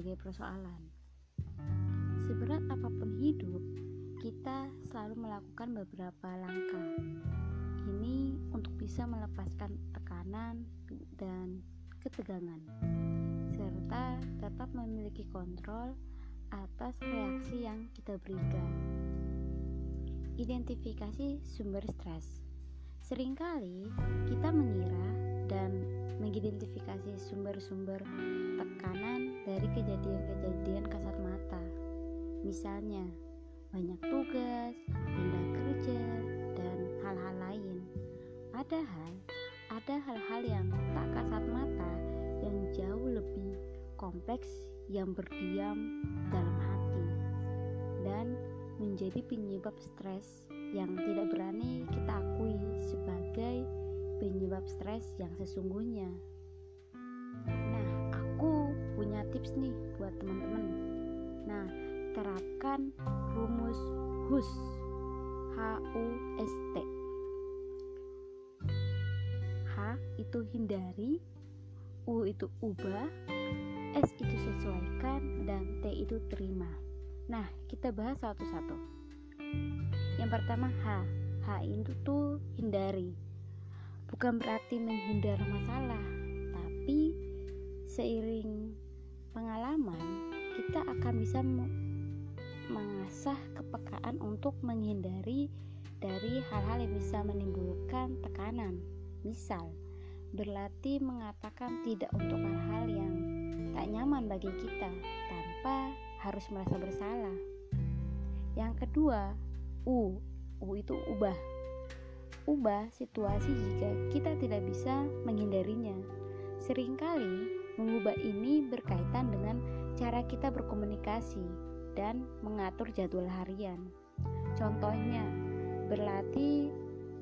berbagai persoalan. Seberat apa pun hidup, kita selalu melakukan beberapa langkah. Ini untuk bisa melepaskan tekanan dan ketegangan, serta tetap memiliki kontrol atas reaksi yang kita berikan. Identifikasi sumber stres. Seringkali kita mengira dan mengidentifikasi sumber-sumber tekanan dari kejadian-kejadian kasat mata. Misalnya, banyak tugas, pindah kerja, dan hal-hal lain. Padahal, ada hal-hal yang tak kasat mata yang jauh lebih kompleks yang berdiam dalam hati dan menjadi penyebab stres yang tidak berani kita akui sebagai penyebab stres yang sesungguhnya. Nah, aku punya tips nih buat teman-teman. Nah, terapkan rumus HUS H U S T. H itu hindari U itu ubah S itu sesuaikan dan T itu terima. Nah kita bahas satu-satu. Yang pertama H. H itu tuh hindari bukan berarti menghindar masalah tapi seiring pengalaman kita akan bisa mengasah kepekaan untuk menghindari dari hal-hal yang bisa menimbulkan tekanan. Misal, berlatih mengatakan tidak untuk hal-hal yang tak nyaman bagi kita tanpa harus merasa bersalah. Yang kedua, U. U itu ubah. Ubah situasi jika kita tidak bisa menghindarinya. Seringkali mengubah ini berkaitan dengan cara kita berkomunikasi dan mengatur jadwal harian. Contohnya, berlatih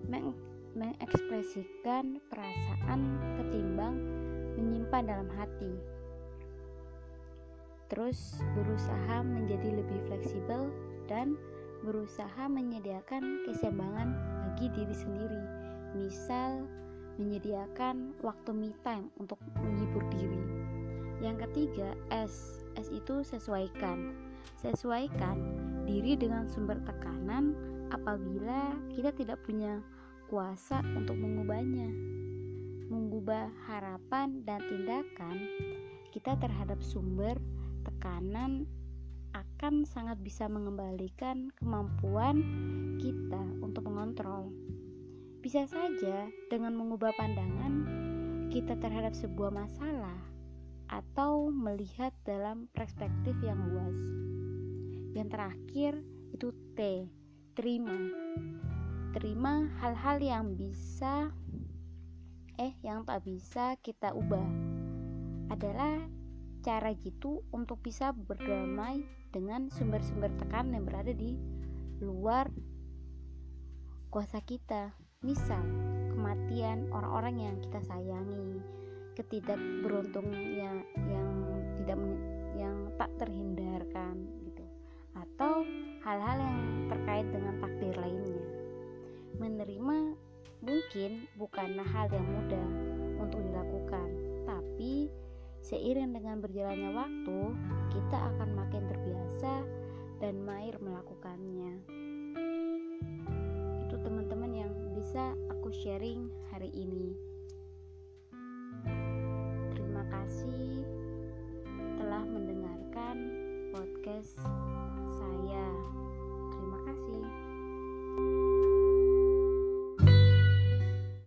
meng mengekspresikan perasaan ketimbang menyimpan dalam hati. Terus berusaha menjadi lebih fleksibel dan berusaha menyediakan keseimbangan bagi diri sendiri. Misal, menyediakan waktu me time untuk menghibur diri. Yang ketiga, S. S itu sesuaikan Sesuaikan diri dengan sumber tekanan apabila kita tidak punya kuasa untuk mengubahnya. Mengubah harapan dan tindakan kita terhadap sumber tekanan akan sangat bisa mengembalikan kemampuan kita mengontrol. Bisa saja dengan mengubah pandangan kita terhadap sebuah masalah atau melihat dalam perspektif yang luas. Yang terakhir itu T, terima. Terima hal-hal yang bisa eh yang tak bisa kita ubah. Adalah cara gitu untuk bisa berdamai dengan sumber-sumber tekanan yang berada di luar kuasa kita. Misal, kematian orang-orang yang kita sayangi, ketidakberuntungnya yang tidak yang tak terhindarkan atau hal-hal yang terkait dengan takdir lainnya. Menerima mungkin bukanlah hal yang mudah untuk dilakukan, tapi seiring dengan berjalannya waktu, kita akan makin terbiasa dan mahir melakukannya. Aku sharing hari ini.